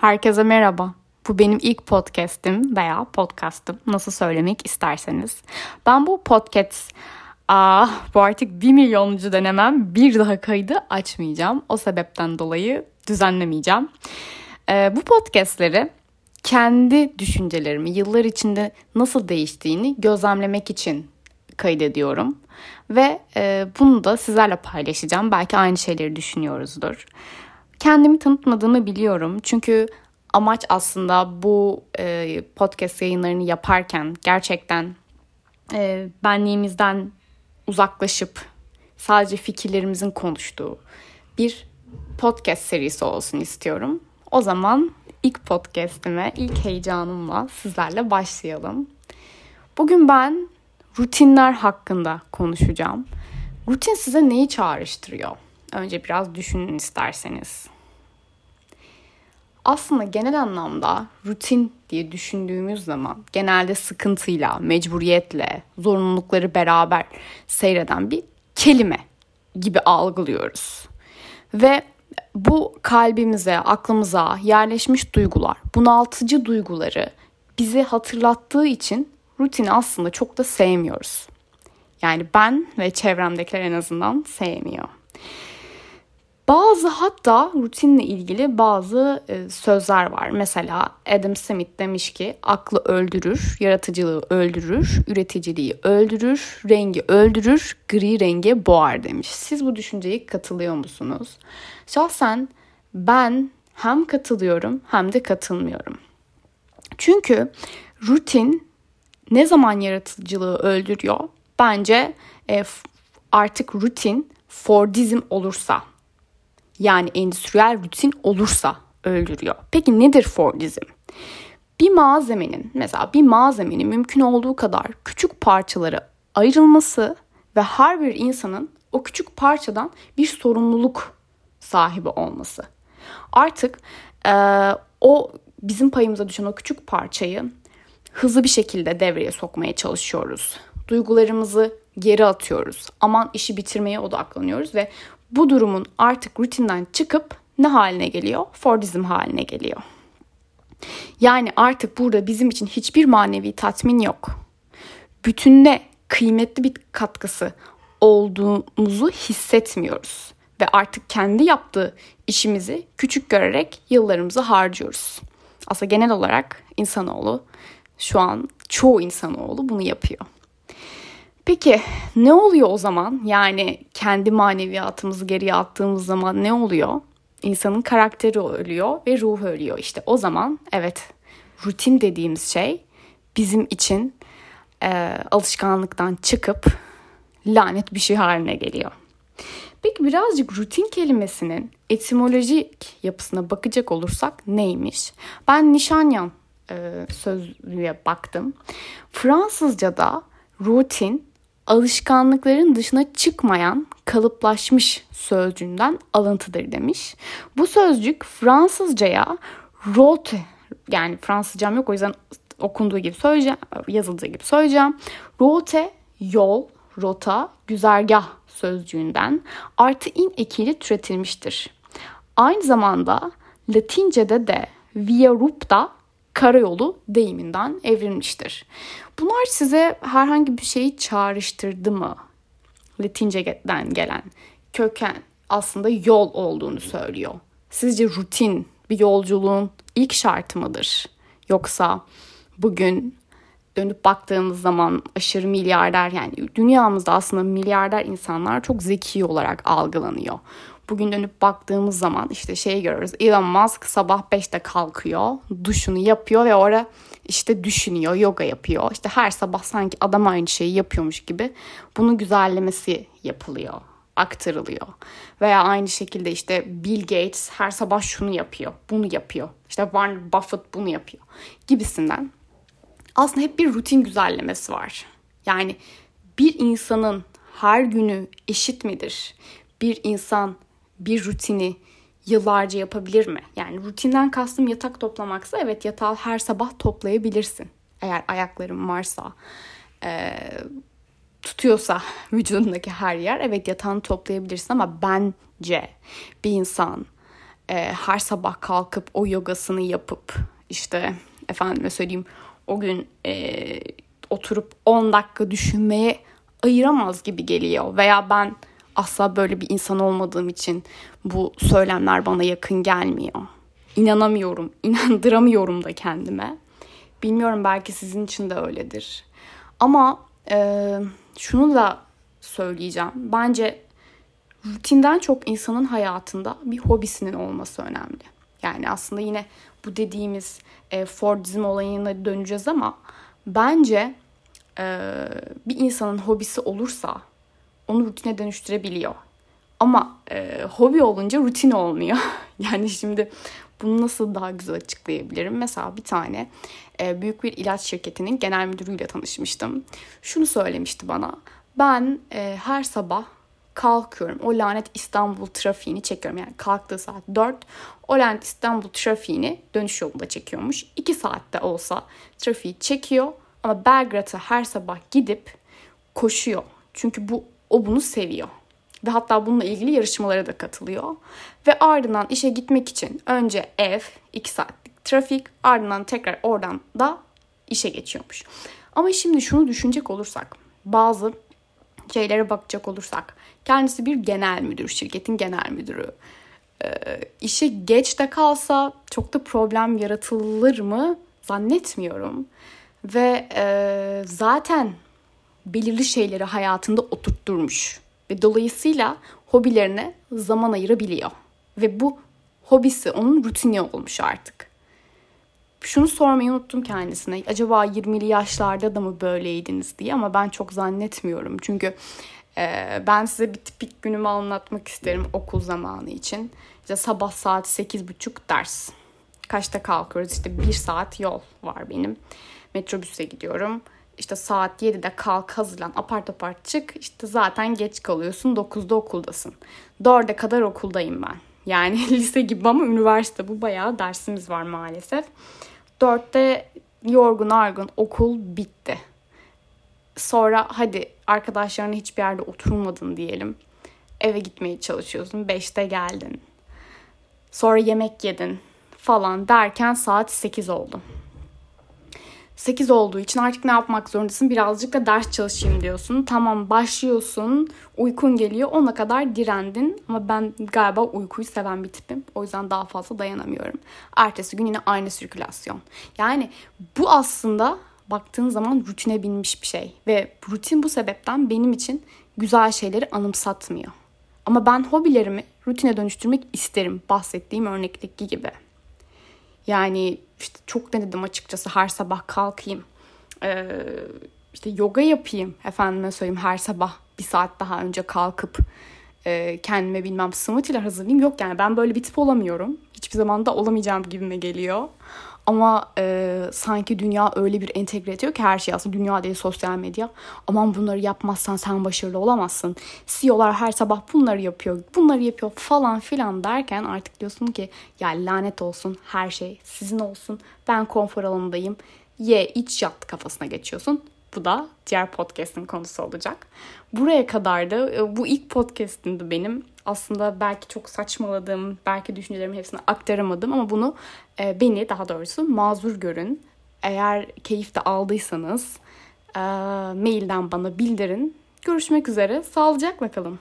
Herkese merhaba. Bu benim ilk podcast'im veya podcast'ım. Nasıl söylemek isterseniz. Ben bu podcast Aa, bu artık bir milyonuncu denemem. Bir daha kaydı açmayacağım. O sebepten dolayı düzenlemeyeceğim. Ee, bu podcastleri kendi düşüncelerimi yıllar içinde nasıl değiştiğini gözlemlemek için kaydediyorum. Ve e, bunu da sizlerle paylaşacağım. Belki aynı şeyleri düşünüyoruzdur. Kendimi tanıtmadığımı biliyorum. Çünkü amaç aslında bu e, podcast yayınlarını yaparken gerçekten e, benliğimizden uzaklaşıp sadece fikirlerimizin konuştuğu bir podcast serisi olsun istiyorum. O zaman ilk podcast'ime, ilk heyecanımla sizlerle başlayalım. Bugün ben rutinler hakkında konuşacağım. Rutin size neyi çağrıştırıyor? Önce biraz düşünün isterseniz. Aslında genel anlamda rutin diye düşündüğümüz zaman genelde sıkıntıyla, mecburiyetle, zorunlulukları beraber seyreden bir kelime gibi algılıyoruz. Ve bu kalbimize, aklımıza yerleşmiş duygular, bunaltıcı duyguları bizi hatırlattığı için rutini aslında çok da sevmiyoruz. Yani ben ve çevremdekiler en azından sevmiyor. Bazı hatta rutinle ilgili bazı e, sözler var. Mesela Adam Smith demiş ki aklı öldürür, yaratıcılığı öldürür, üreticiliği öldürür, rengi öldürür, gri rengi boğar demiş. Siz bu düşünceye katılıyor musunuz? Şahsen ben hem katılıyorum hem de katılmıyorum. Çünkü rutin ne zaman yaratıcılığı öldürüyor? Bence e, artık rutin Fordizm olursa yani endüstriyel rutin olursa öldürüyor. Peki nedir Fordizm? Bir malzemenin mesela bir malzemenin mümkün olduğu kadar küçük parçalara ayrılması ve her bir insanın o küçük parçadan bir sorumluluk sahibi olması. Artık e, o bizim payımıza düşen o küçük parçayı hızlı bir şekilde devreye sokmaya çalışıyoruz. Duygularımızı geri atıyoruz. Aman işi bitirmeye odaklanıyoruz ve bu durumun artık rutinden çıkıp ne haline geliyor? Fordizm haline geliyor. Yani artık burada bizim için hiçbir manevi tatmin yok. Bütünde kıymetli bir katkısı olduğumuzu hissetmiyoruz ve artık kendi yaptığı işimizi küçük görerek yıllarımızı harcıyoruz. Aslında genel olarak insanoğlu şu an çoğu insanoğlu bunu yapıyor. Peki ne oluyor o zaman? Yani kendi maneviyatımızı geriye attığımız zaman ne oluyor? İnsanın karakteri ölüyor ve ruhu ölüyor. İşte o zaman evet rutin dediğimiz şey bizim için e, alışkanlıktan çıkıp lanet bir şey haline geliyor. Peki birazcık rutin kelimesinin etimolojik yapısına bakacak olursak neymiş? Ben Nişanyan e, sözlüğe baktım. Fransızca'da rutin alışkanlıkların dışına çıkmayan kalıplaşmış sözcüğünden alıntıdır demiş. Bu sözcük Fransızcaya rote yani Fransızcam yok o yüzden okunduğu gibi söyleyeceğim, yazıldığı gibi söyleyeceğim. Rote yol, rota, güzergah sözcüğünden artı in ekiyle türetilmiştir. Aynı zamanda Latince'de de via rupta karayolu deyiminden evrilmiştir. Bunlar size herhangi bir şeyi çağrıştırdı mı? Latince'den gelen köken aslında yol olduğunu söylüyor. Sizce rutin bir yolculuğun ilk şartı mıdır? Yoksa bugün dönüp baktığımız zaman aşırı milyarder yani dünyamızda aslında milyarder insanlar çok zeki olarak algılanıyor. Bugün dönüp baktığımız zaman işte şey görüyoruz. Elon Musk sabah 5'te kalkıyor, duşunu yapıyor ve orada işte düşünüyor, yoga yapıyor. İşte her sabah sanki adam aynı şeyi yapıyormuş gibi bunu güzellemesi yapılıyor, aktarılıyor. Veya aynı şekilde işte Bill Gates her sabah şunu yapıyor, bunu yapıyor. İşte Warren Buffett bunu yapıyor gibisinden. Aslında hep bir rutin güzellemesi var. Yani bir insanın her günü eşit midir? Bir insan bir rutini yıllarca yapabilir mi? Yani rutinden kastım yatak toplamaksa evet yatağı her sabah toplayabilirsin. Eğer ayakların varsa, e, tutuyorsa vücudundaki her yer evet yatağını toplayabilirsin ama bence bir insan e, her sabah kalkıp o yogasını yapıp işte efendime söyleyeyim o gün e, oturup 10 dakika düşünmeye ayıramaz gibi geliyor. Veya ben asla böyle bir insan olmadığım için bu söylemler bana yakın gelmiyor. İnanamıyorum, inandıramıyorum da kendime. Bilmiyorum belki sizin için de öyledir. Ama e, şunu da söyleyeceğim. Bence rutinden çok insanın hayatında bir hobisinin olması önemli. Yani aslında yine bu dediğimiz e, Fordizm olayına döneceğiz ama bence e, bir insanın hobisi olursa onu rutine dönüştürebiliyor. Ama e, hobi olunca rutin olmuyor. yani şimdi bunu nasıl daha güzel açıklayabilirim? Mesela bir tane e, büyük bir ilaç şirketinin genel müdürüyle tanışmıştım. Şunu söylemişti bana. Ben e, her sabah kalkıyorum. O lanet İstanbul trafiğini çekiyorum. Yani kalktığı saat 4. O lanet İstanbul trafiğini dönüş yolunda çekiyormuş. 2 saatte olsa trafiği çekiyor. Ama Belgrad'a her sabah gidip koşuyor. Çünkü bu o bunu seviyor. Ve hatta bununla ilgili yarışmalara da katılıyor. Ve ardından işe gitmek için önce ev, 2 saatlik trafik, ardından tekrar oradan da işe geçiyormuş. Ama şimdi şunu düşünecek olursak, bazı şeylere bakacak olursak, kendisi bir genel müdür, şirketin genel müdürü. Ee, işe geç de kalsa çok da problem yaratılır mı zannetmiyorum. Ve e, zaten belirli şeyleri hayatında oturtturmuş. Ve dolayısıyla hobilerine zaman ayırabiliyor. Ve bu hobisi onun rutini olmuş artık. Şunu sormayı unuttum kendisine. Acaba 20'li yaşlarda da mı böyleydiniz diye ama ben çok zannetmiyorum. Çünkü e, ben size bir tipik günümü anlatmak isterim okul zamanı için. İşte sabah saat 8.30 ders. Kaçta kalkıyoruz? İşte bir saat yol var benim. Metrobüse gidiyorum. İşte saat 7'de kalk hazırlan apar topar çık. İşte zaten geç kalıyorsun 9'da okuldasın. 4'e kadar okuldayım ben. Yani lise gibi ama üniversite bu bayağı dersimiz var maalesef. 4'te yorgun argın okul bitti. Sonra hadi arkadaşlarına hiçbir yerde oturmadın diyelim. Eve gitmeye çalışıyorsun. 5'te geldin. Sonra yemek yedin falan derken saat 8 oldu. 8 olduğu için artık ne yapmak zorundasın? Birazcık da ders çalışayım diyorsun. Tamam başlıyorsun. Uykun geliyor. Ona kadar direndin. Ama ben galiba uykuyu seven bir tipim. O yüzden daha fazla dayanamıyorum. Ertesi gün yine aynı sirkülasyon. Yani bu aslında baktığın zaman rutine binmiş bir şey. Ve rutin bu sebepten benim için güzel şeyleri anımsatmıyor. Ama ben hobilerimi rutine dönüştürmek isterim bahsettiğim örnekteki gibi. Yani işte çok denedim açıkçası her sabah kalkayım. Ee, işte yoga yapayım efendime söyleyeyim her sabah bir saat daha önce kalkıp e, kendime bilmem smoothie'ler hazırlayayım. Yok yani ben böyle bir tip olamıyorum. Hiçbir zaman da olamayacağım gibime geliyor. Ama e, sanki dünya öyle bir entegre ediyor ki her şey aslında dünya değil sosyal medya. Aman bunları yapmazsan sen başarılı olamazsın. CEO'lar her sabah bunları yapıyor, bunları yapıyor falan filan derken artık diyorsun ki ya lanet olsun her şey sizin olsun. Ben konfor alanındayım. Ye iç yat kafasına geçiyorsun. Bu da diğer podcast'in konusu olacak. Buraya kadar da e, bu ilk podcast'imdi benim. Aslında belki çok saçmaladım, belki düşüncelerimi hepsini aktaramadım ama bunu e, beni daha doğrusu mazur görün. Eğer keyif de aldıysanız e, mailden bana bildirin. Görüşmek üzere. Sağlıcakla kalın.